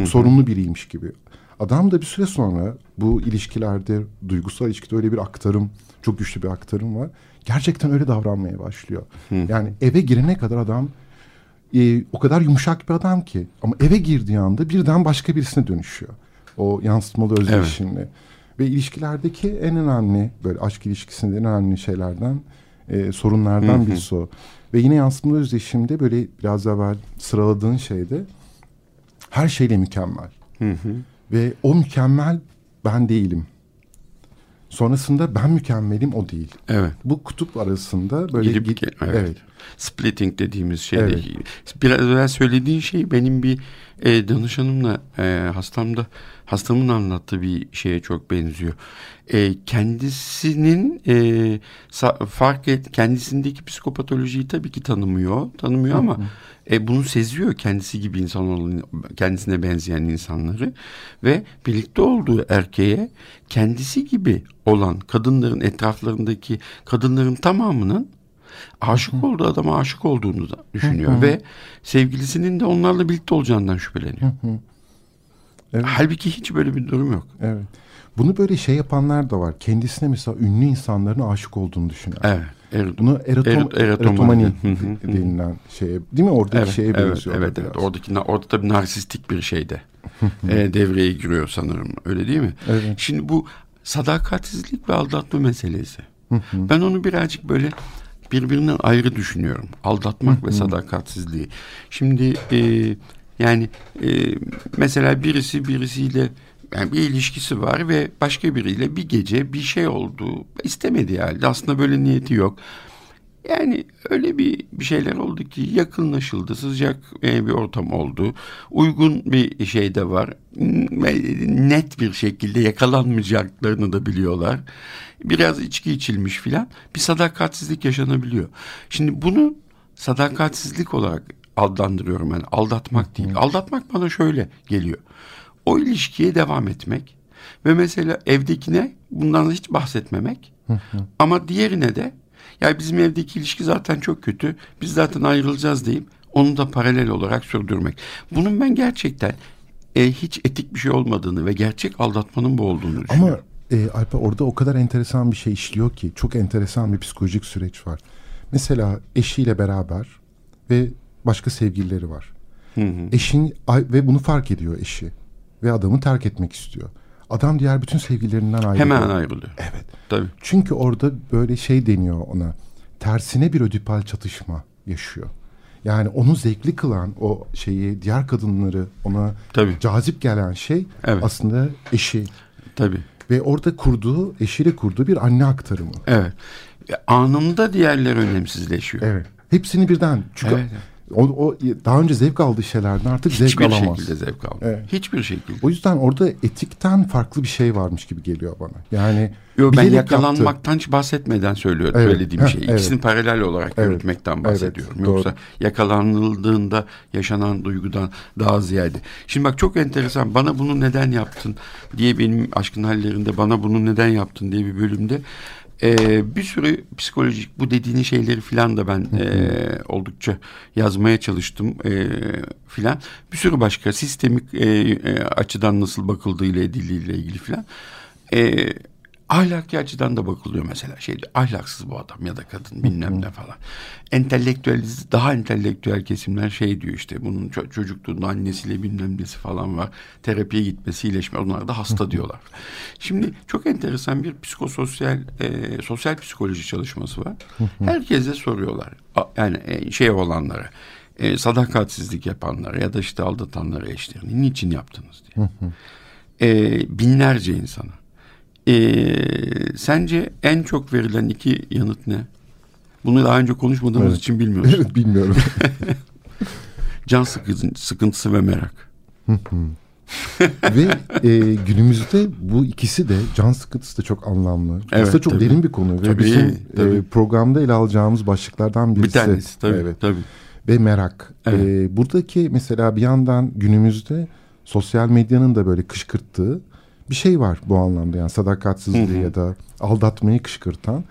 Çok sorunlu biriymiş gibi. Adam da bir süre sonra bu ilişkilerde, duygusal ilişkide öyle bir aktarım, çok güçlü bir aktarım var. Gerçekten öyle davranmaya başlıyor. Yani eve girene kadar adam e, o kadar yumuşak bir adam ki. Ama eve girdiği anda birden başka birisine dönüşüyor. O yansıtmalı özdeşimle. Ve ilişkilerdeki en önemli, böyle aşk ilişkisinde en önemli şeylerden, e, sorunlardan birisi o. Ve yine yansıtmalı özdeşimde böyle biraz evvel sıraladığın şeyde her şeyle mükemmel. Hı hı. Ve o mükemmel ben değilim. Sonrasında ben mükemmelim o değil. Evet. Bu kutup arasında böyle Gidip git- evet. evet. Splitting dediğimiz şey. Evet. Biraz evvel söylediğin şey benim bir e, danışanımla e, hastamda hastamın anlattığı bir şeye çok benziyor. E, kendisinin e, fark et kendisindeki psikopatolojiyi tabii ki tanımıyor, tanımıyor ama e, bunu seziyor kendisi gibi insan olan kendisine benzeyen insanları ve birlikte olduğu erkeğe kendisi gibi olan kadınların etraflarındaki kadınların tamamının aşık olduğu adama aşık olduğunu da düşünüyor ve sevgilisinin de onlarla birlikte olacağından şüpheleniyor. Evet. Halbuki hiç böyle bir durum yok. Evet. Bunu böyle şey yapanlar da var. Kendisine mesela ünlü insanların aşık olduğunu düşünen. Evet. Evet. Bunu eratom, Erot- erotomani. Hı hı hı. denilen şeye değil mi? Oradaki Evet, şeye evet, benziyor. evet, biraz. evet. Oradaki, orada tabii narsistik bir şey de e, devreye giriyor sanırım. Öyle değil mi? Evet. Şimdi bu sadakatsizlik ve aldatma meselesi. Ben onu birazcık böyle birbirinden ayrı düşünüyorum. Aldatmak ve sadakatsizliği. Şimdi e, yani e, mesela birisi birisiyle yani bir ilişkisi var ve başka biriyle bir gece bir şey oldu. istemediği halde aslında böyle niyeti yok. Yani öyle bir bir şeyler oldu ki yakınlaşıldı, sıcak e, bir ortam oldu. Uygun bir şey de var. Hmm, Net bir şekilde yakalanmayacaklarını da biliyorlar. Biraz içki içilmiş filan. Bir sadakatsizlik yaşanabiliyor. Şimdi bunu sadakatsizlik olarak adlandırıyorum ben. Aldatmak değil. Aldatmak bana şöyle geliyor. O ilişkiye devam etmek ve mesela evdekine bundan hiç bahsetmemek. Ama diğerine de ya bizim evdeki ilişki zaten çok kötü. Biz zaten ayrılacağız deyip onu da paralel olarak sürdürmek. Bunun ben gerçekten e, hiç etik bir şey olmadığını ve gerçek aldatmanın bu olduğunu düşünüyorum. Ama e, Alper orada o kadar enteresan bir şey işliyor ki çok enteresan bir psikolojik süreç var. Mesela eşiyle beraber ve başka sevgilileri var. Eşin ay- ve bunu fark ediyor eşi ve adamı terk etmek istiyor. Adam diğer bütün sevgililerinden ayrılıyor. Hemen ayrılıyor. Evet. Tabii. Çünkü orada böyle şey deniyor ona. Tersine bir ödipal çatışma yaşıyor. Yani onu zevkli kılan o şeyi diğer kadınları ona Tabii. cazip gelen şey Evet. aslında eşi. Tabii. Ve orada kurduğu, eşiyle kurduğu bir anne aktarımı. Evet. Anında diğerleri önemsizleşiyor. Evet. Hepsini birden. Çünkü Evet. O, o daha önce zevk aldığı şeylerden artık zevk Hiçbir alamaz. şekilde zevk almıyor. Evet. Hiçbir şekilde. O yüzden orada etikten farklı bir şey varmış gibi geliyor bana. Yani Yo, ben bilerek yaptı. yakalanmaktan hiç bahsetmeden söylüyorum Evet. söylediğim Heh, şeyi. evet. İkisini paralel olarak Evet. yürütmekten Evet, bahsediyorum. doğru. Yoksa yakalanıldığında yaşanan duygudan daha ziyade. Şimdi bak çok enteresan. Bana bunu neden yaptın diye benim aşkın hallerinde bana bunu neden yaptın diye bir bölümde e, bir sürü psikolojik bu dediğin şeyleri filan da ben e, oldukça yazmaya çalıştım e, filan. Bir sürü başka sistemik e, e, açıdan nasıl bakıldığı ile edildiği ile ilgili filan. E, ahlaki açıdan da bakılıyor mesela. Şey ahlaksız bu adam ya da kadın bilmem ne falan. Entelektüel daha entelektüel kesimler şey diyor işte bunun çocukluğunda annesiyle bilmem nesi falan var. Terapiye gitmesi iyileşme onlar da hasta diyorlar. Şimdi çok enteresan bir psikososyal e, sosyal psikoloji çalışması var. Herkese soruyorlar. Yani e, şey olanlara e, sadakatsizlik yapanlara ya da işte aldatanlara eşlerini niçin yaptınız diye. e, binlerce insana. E, sence en çok verilen iki yanıt ne? Bunu daha önce konuşmadığımız evet. için bilmiyoruz. *laughs* Evet bilmiyorum. *laughs* Can sıkıntısı ve merak. ve e, günümüzde bu ikisi de can sıkıntısı da çok anlamlı. Evet, Aslında çok tabii. derin bir konu ve tabii, bizim tabii. E, programda ele alacağımız başlıklardan birisi. Bir tanesi tabii. Evet. tabii ve merak. Evet. Ee, buradaki mesela bir yandan günümüzde sosyal medyanın da böyle kışkırttığı bir şey var bu anlamda yani sadakatsizliği hı hı. ya da aldatmayı kışkırtan.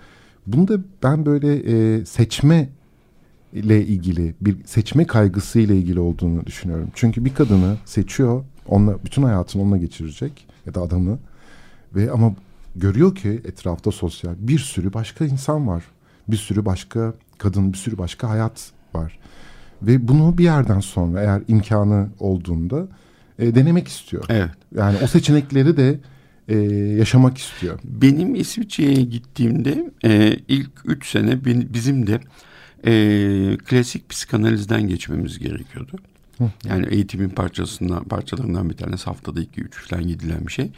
Bunu da ben böyle e, seçme ile ilgili bir seçme kaygısı ile ilgili olduğunu düşünüyorum. Çünkü bir kadını seçiyor, onunla bütün hayatını onunla geçirecek ya da adamı ve ama görüyor ki etrafta sosyal bir sürü başka insan var. Bir sürü başka kadın, bir sürü başka hayat var. Ve bunu bir yerden sonra eğer imkanı olduğunda e, denemek istiyor. Evet. Yani o seçenekleri de e, yaşamak istiyor. Benim İsviçre'ye gittiğimde e, ilk üç sene bizim de e, klasik psikanalizden geçmemiz gerekiyordu. Hı. Yani eğitimin parçasından parçalarından bir tanesi haftada iki üç falan gidilen bir şey.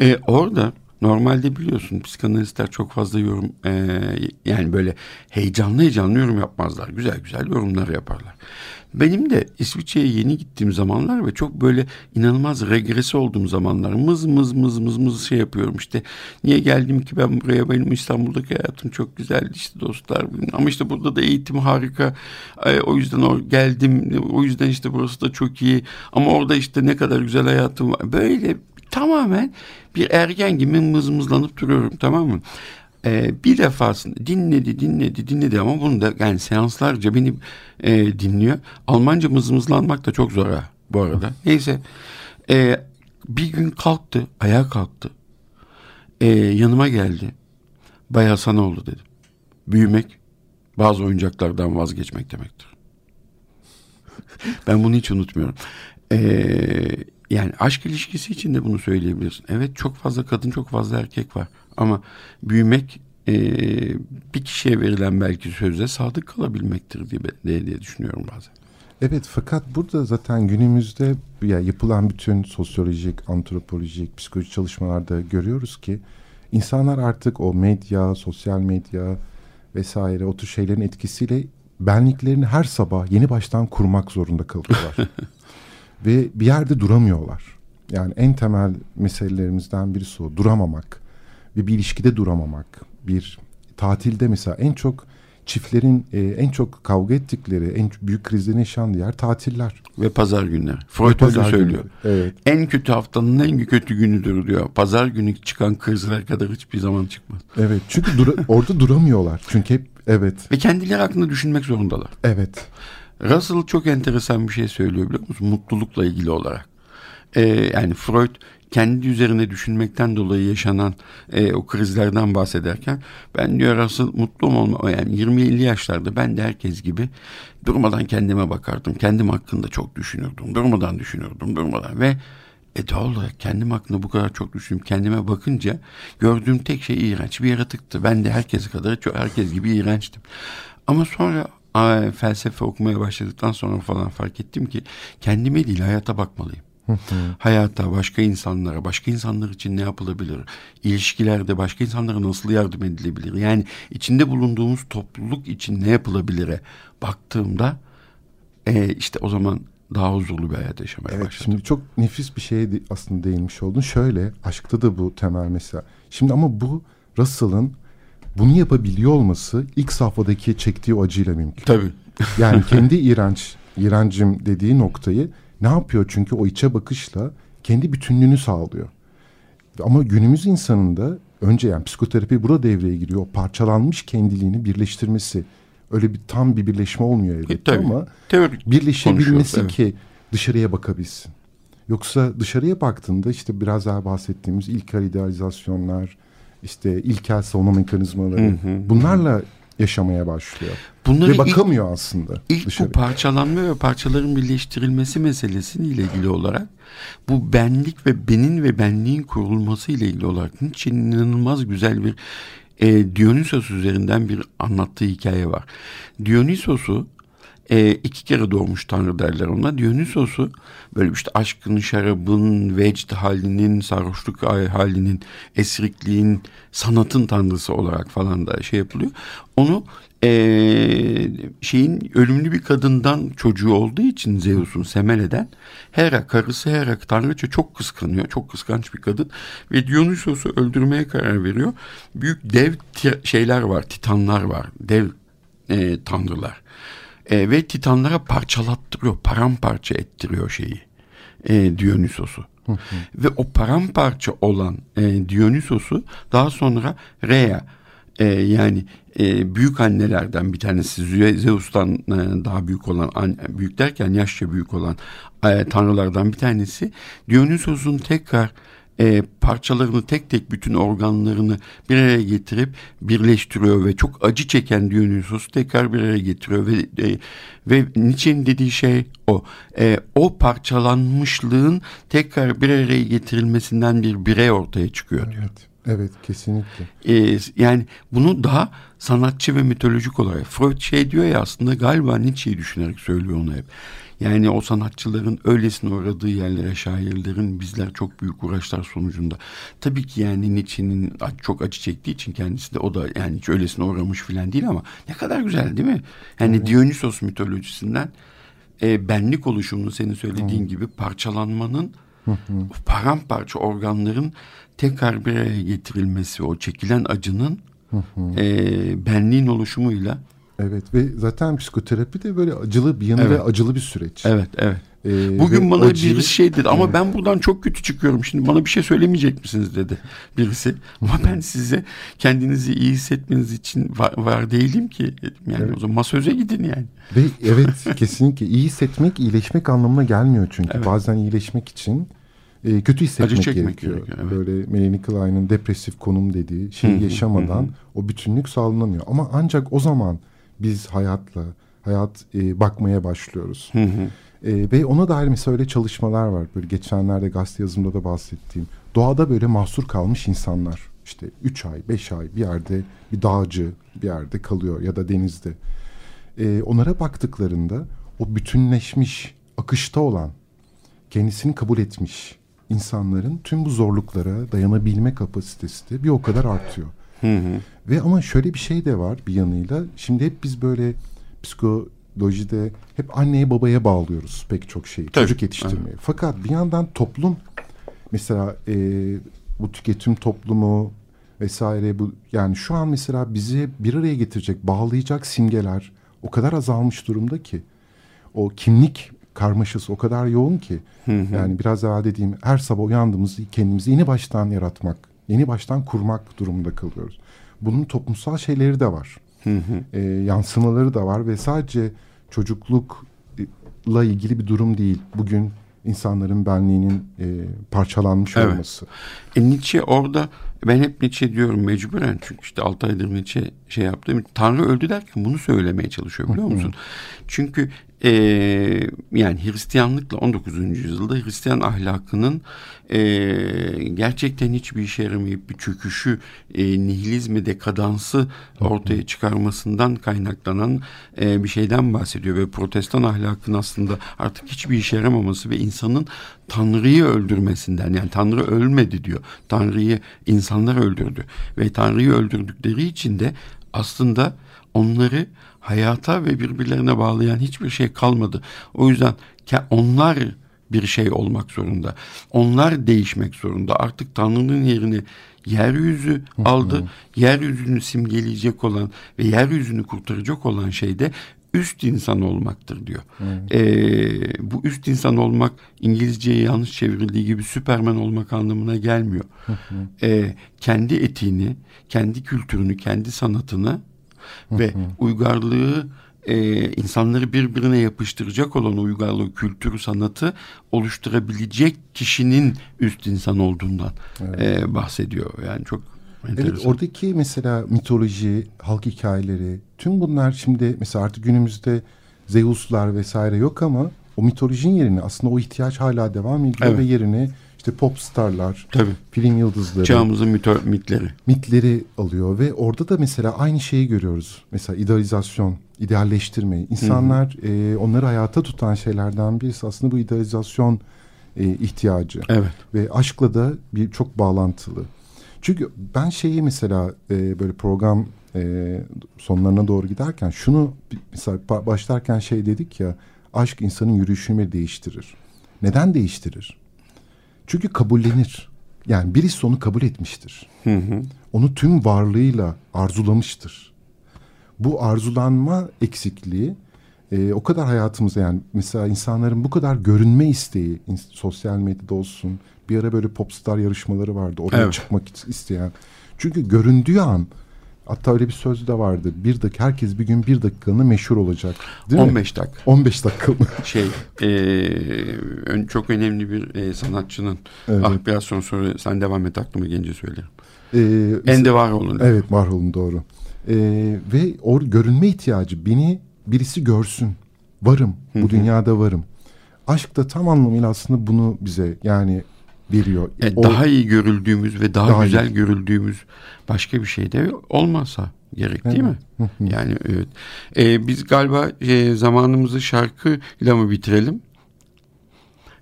E, orada Normalde biliyorsun psikanalistler çok fazla yorum e, yani böyle heyecanlı heyecanlı yorum yapmazlar. Güzel güzel yorumlar yaparlar. Benim de İsviçre'ye yeni gittiğim zamanlar ve çok böyle inanılmaz regresi olduğum zamanlar mız mız mız mız mız şey yapıyorum işte. Niye geldim ki ben buraya benim İstanbul'daki hayatım çok güzeldi işte dostlar. Ama işte burada da eğitim harika. E, o yüzden or geldim. O yüzden işte burası da çok iyi. Ama orada işte ne kadar güzel hayatım var. Böyle tamamen bir ergen gibi mızmızlanıp duruyorum tamam mı? Ee, bir defasında dinledi dinledi dinledi ama bunu da yani seanslarca beni e, dinliyor. Almanca mızmızlanmak da çok zor ha bu arada. Neyse e, bir gün kalktı ayağa kalktı. E, yanıma geldi. Bayağı sana oldu dedim. Büyümek bazı oyuncaklardan vazgeçmek demektir. ben bunu hiç unutmuyorum. Eee yani aşk ilişkisi için de bunu söyleyebilirsin. Evet çok fazla kadın çok fazla erkek var. Ama büyümek e, bir kişiye verilen belki söze sadık kalabilmektir diye, diye, diye düşünüyorum bazen. Evet fakat burada zaten günümüzde ya yapılan bütün sosyolojik, antropolojik, psikolojik çalışmalarda görüyoruz ki insanlar artık o medya, sosyal medya vesaire o tür şeylerin etkisiyle benliklerini her sabah yeni baştan kurmak zorunda kalıyorlar. *laughs* ve bir yerde duramıyorlar. Yani en temel meselelerimizden birisi o duramamak ve bir ilişkide duramamak. Bir tatilde mesela en çok çiftlerin e, en çok kavga ettikleri, en büyük krizlerini yaşandığı yer tatiller. Ve pazar günleri. Freud öyle söylüyor. Evet. En kötü haftanın en kötü günüdür diyor. Pazar günü çıkan krizler kadar hiçbir zaman çıkmaz. Evet çünkü dura, orada duramıyorlar. Çünkü hep evet. Ve kendileri hakkında düşünmek zorundalar. Evet. Russell çok enteresan bir şey söylüyor biliyor musun? Mutlulukla ilgili olarak. Ee, yani Freud kendi üzerine düşünmekten dolayı yaşanan e, o krizlerden bahsederken ben diyor Russell mutlu olma yani 20-50 yaşlarda ben de herkes gibi durmadan kendime bakardım. Kendim hakkında çok düşünürdüm. Durmadan düşünürdüm durmadan ve e doğal olarak kendim hakkında bu kadar çok düşünüp kendime bakınca gördüğüm tek şey iğrenç bir yaratıktı. Ben de herkes kadar çok herkes gibi iğrençtim. Ama sonra felsefe okumaya başladıktan sonra falan fark ettim ki kendime değil hayata bakmalıyım. hayata, başka insanlara, başka insanlar için ne yapılabilir? İlişkilerde başka insanlara nasıl yardım edilebilir? Yani içinde bulunduğumuz topluluk için ne yapılabilire baktığımda e, işte o zaman daha huzurlu bir hayat yaşamaya evet, başladım. Şimdi çok nefis bir şeye aslında değinmiş oldun. Şöyle aşkta da bu temel mesela. Şimdi ama bu Russell'ın bunu yapabiliyor olması ilk safhadaki çektiği o acıyla mümkün. Tabii. yani kendi iğrenç, iğrencim dediği noktayı ne yapıyor? Çünkü o içe bakışla kendi bütünlüğünü sağlıyor. Ama günümüz insanında önce yani psikoterapi burada devreye giriyor. O parçalanmış kendiliğini birleştirmesi. Öyle bir tam bir birleşme olmuyor elbette e, ama Teorik birleşebilmesi evet. ki dışarıya bakabilsin. Yoksa dışarıya baktığında işte biraz daha bahsettiğimiz ilkel idealizasyonlar, işte ilkel savunma mekanizmaları hı hı. bunlarla yaşamaya başlıyor. Bunları ve bakamıyor ilk, aslında. İlk dışarı. bu parçalanma ve parçaların birleştirilmesi meselesiyle ilgili olarak bu benlik ve benin ve benliğin kurulması ile ilgili olarak Nietzsche'nin inanılmaz güzel bir e, Dionysos üzerinden bir anlattığı hikaye var. Dionysos'u e, iki kere doğmuş tanrı derler ona. Dionysos'u böyle işte aşkın, şarabın, vecd halinin, sarhoşluk halinin, esrikliğin, sanatın tanrısı olarak falan da şey yapılıyor. Onu e, şeyin ölümlü bir kadından çocuğu olduğu için Zeus'un Semele'den Hera, karısı Hera tanrıça çok kıskanıyor. Çok kıskanç bir kadın ve Dionysos'u öldürmeye karar veriyor. Büyük dev şeyler var, titanlar var, dev e, tanrılar e, ve Titanlara parçalattırıyor, paramparça ettiriyor şeyi e, Dionysos'u. ve o paramparça olan e, Dionysos'u daha sonra Rhea e, yani e, büyük annelerden bir tanesi Zeus'tan e, daha büyük olan an, büyük derken yaşça büyük olan e, tanrılardan bir tanesi Dionysos'un tekrar e, parçalarını tek tek bütün organlarını bir araya getirip birleştiriyor ve çok acı çeken Dionysos tekrar bir araya getiriyor ve e, ve Nietzsche'nin dediği şey o. E, o parçalanmışlığın tekrar bir araya getirilmesinden bir birey ortaya çıkıyor diyor. Evet. Evet kesinlikle. Ee, yani bunu daha sanatçı ve mitolojik olarak Freud şey diyor ya aslında galiba Nietzsche'yi düşünerek söylüyor onu hep. Yani o sanatçıların öylesine uğradığı yerlere şairlerin bizler çok büyük uğraşlar sonucunda. Tabii ki yani Nietzsche'nin çok acı çektiği için kendisi de o da yani hiç öylesine uğramış filan değil ama ne kadar güzel değil mi? Yani evet. Dionysos mitolojisinden e, benlik oluşumunu senin söylediğin evet. gibi parçalanmanın hı paramparça organların tekrar bir araya getirilmesi o çekilen acının e, benliğin oluşumuyla Evet ve zaten psikoterapi de böyle acılı bir yanı evet. ve acılı bir süreç. Evet, evet. Ee, Bugün bana acıyı... birisi şey dedi ama evet. ben buradan çok kötü çıkıyorum. Şimdi bana bir şey söylemeyecek misiniz dedi birisi. Ama ben size kendinizi iyi hissetmeniz için var, var değilim ki. Yani evet. o zaman masöze gidin yani. Ve evet *laughs* kesinlikle iyi hissetmek iyileşmek anlamına gelmiyor çünkü. Evet. Bazen iyileşmek için e, kötü hissetmek gerekiyor. gerekiyor evet. Böyle Melanie Klein'in depresif konum dediği şeyi yaşamadan o bütünlük sağlanamıyor. Ama ancak o zaman biz hayatla, hayat e, bakmaya başlıyoruz. Hı hı. E, ve ona dair mesela öyle çalışmalar var. Böyle geçenlerde gazete yazımda da bahsettiğim. Doğada böyle mahsur kalmış insanlar. İşte üç ay, beş ay bir yerde bir dağcı bir yerde kalıyor ya da denizde. E, onlara baktıklarında o bütünleşmiş, akışta olan, kendisini kabul etmiş insanların tüm bu zorluklara dayanabilme kapasitesi de bir o kadar artıyor. Hı hı. Ve ama şöyle bir şey de var bir yanıyla. Şimdi hep biz böyle psikolojide hep anneye babaya bağlıyoruz pek çok şeyi. Tabii. Çocuk yetiştirmeye. Evet. Fakat bir yandan toplum mesela e, bu tüketim toplumu vesaire bu yani şu an mesela bizi bir araya getirecek, bağlayacak simgeler o kadar azalmış durumda ki o kimlik karmaşası o kadar yoğun ki hı hı. yani biraz evvel dediğim her sabah uyandığımızda kendimizi yeni baştan yaratmak, yeni baştan kurmak durumunda kalıyoruz bunun toplumsal şeyleri de var. Hı hı. E, yansımaları da var ve sadece çocuklukla ilgili bir durum değil. Bugün insanların benliğinin e, parçalanmış evet. olması. E, Nietzsche orada ben hep Nietzsche diyorum mecburen çünkü işte 6 aydır Nietzsche şey yaptığım Tanrı öldü derken bunu söylemeye çalışıyor biliyor musun? Çünkü e, yani Hristiyanlıkla 19. yüzyılda Hristiyan ahlakının e, gerçekten hiçbir işe yaramayıp bir çöküşü, e, nihilizmi, dekadansı ortaya çıkarmasından kaynaklanan e, bir şeyden bahsediyor ve protestan ahlakın aslında artık hiçbir işe yaramaması ve insanın Tanrı'yı öldürmesinden yani Tanrı ölmedi diyor. Tanrı'yı insanlar öldürdü ve Tanrı'yı öldürdükleri için de aslında onları hayata ve birbirlerine bağlayan hiçbir şey kalmadı. O yüzden onlar bir şey olmak zorunda. Onlar değişmek zorunda. Artık Tanrı'nın yerini yeryüzü aldı. Yeryüzünü simgeleyecek olan ve yeryüzünü kurtaracak olan şey de üst insan olmaktır diyor. Evet. Ee, bu üst insan olmak İngilizceye yanlış çevrildiği gibi Süpermen olmak anlamına gelmiyor. ee, kendi etiğini, kendi kültürünü, kendi sanatını ve uygarlığı e, insanları birbirine yapıştıracak olan uygarlığı, kültürü, sanatı oluşturabilecek kişinin üst insan olduğundan evet. e, bahsediyor. Yani çok Enteresan. Evet oradaki mesela mitoloji, halk hikayeleri tüm bunlar şimdi mesela artık günümüzde Zeus'lar vesaire yok ama o mitolojinin yerine aslında o ihtiyaç hala devam ediyor Evet. ve yerine işte pop starlar, Tabii. film yıldızları, Çağımızın mito- mitleri. mitleri alıyor ve orada da mesela aynı şeyi görüyoruz. Mesela idealizasyon, idealleştirme. İnsanlar e, onları hayata tutan şeylerden birisi aslında bu idealizasyon e, ihtiyacı. Evet. Ve aşkla da bir çok bağlantılı. Çünkü ben şeyi mesela e, böyle program e, sonlarına doğru giderken şunu mesela ba- başlarken şey dedik ya aşk insanın yürüyüşünü değiştirir. Neden değiştirir? Çünkü kabullenir. Yani birisi onu kabul etmiştir. Hı hı. Onu tüm varlığıyla arzulamıştır. Bu arzulanma eksikliği e, o kadar hayatımıza yani mesela insanların bu kadar görünme isteği sosyal medyada olsun bir ara böyle popstar yarışmaları vardı oraya Evet. çıkmak is- isteyen. Çünkü göründüğü an hatta öyle bir söz de vardı bir dakika herkes bir gün bir dakikalığına meşhur olacak. Değil mi? 15 dakika. 15 dakika? *laughs* Şey, e, çok önemli bir e, sanatçının. Evet. Ah biraz sonra, sonra sen devam et aklıma gelince söylerim. Ee, Ende var olun. Evet Warhol'un doğru. Ee, ve o görünme ihtiyacı beni birisi görsün. Varım. Bu dünyada varım. Aşk da tam anlamıyla aslında bunu bize yani veriyor. E, O- daha iyi görüldüğümüz ve daha, Daha güzel iyi. görüldüğümüz başka bir şey de olmasa gerek değil mi? Yani evet. E, biz galiba e, zamanımızı şarkıyla mı bitirelim?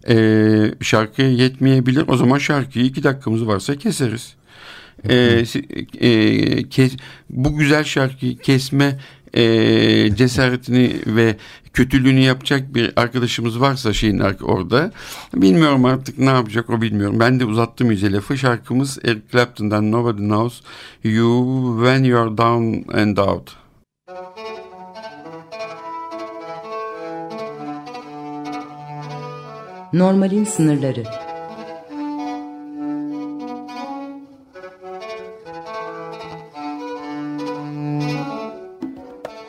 E, şarkıya yetmeyebilir. O zaman şarkıyı iki dakikamız varsa keseriz. E, e, kes, bu güzel şarkıyı kesme e, cesaretini ve kötülüğünü yapacak bir arkadaşımız varsa şeyin orada bilmiyorum artık ne yapacak o bilmiyorum. Ben de uzattım iyice lafı. Şarkımız Eric Clapton'dan Nobody Knows You When You're Down and Out. Normalin sınırları.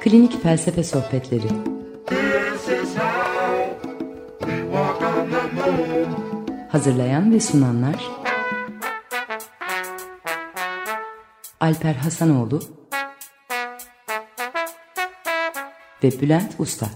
Klinik felsefe sohbetleri. Hazırlayan ve sunanlar Alper Hasanoğlu ve Bülent Usta.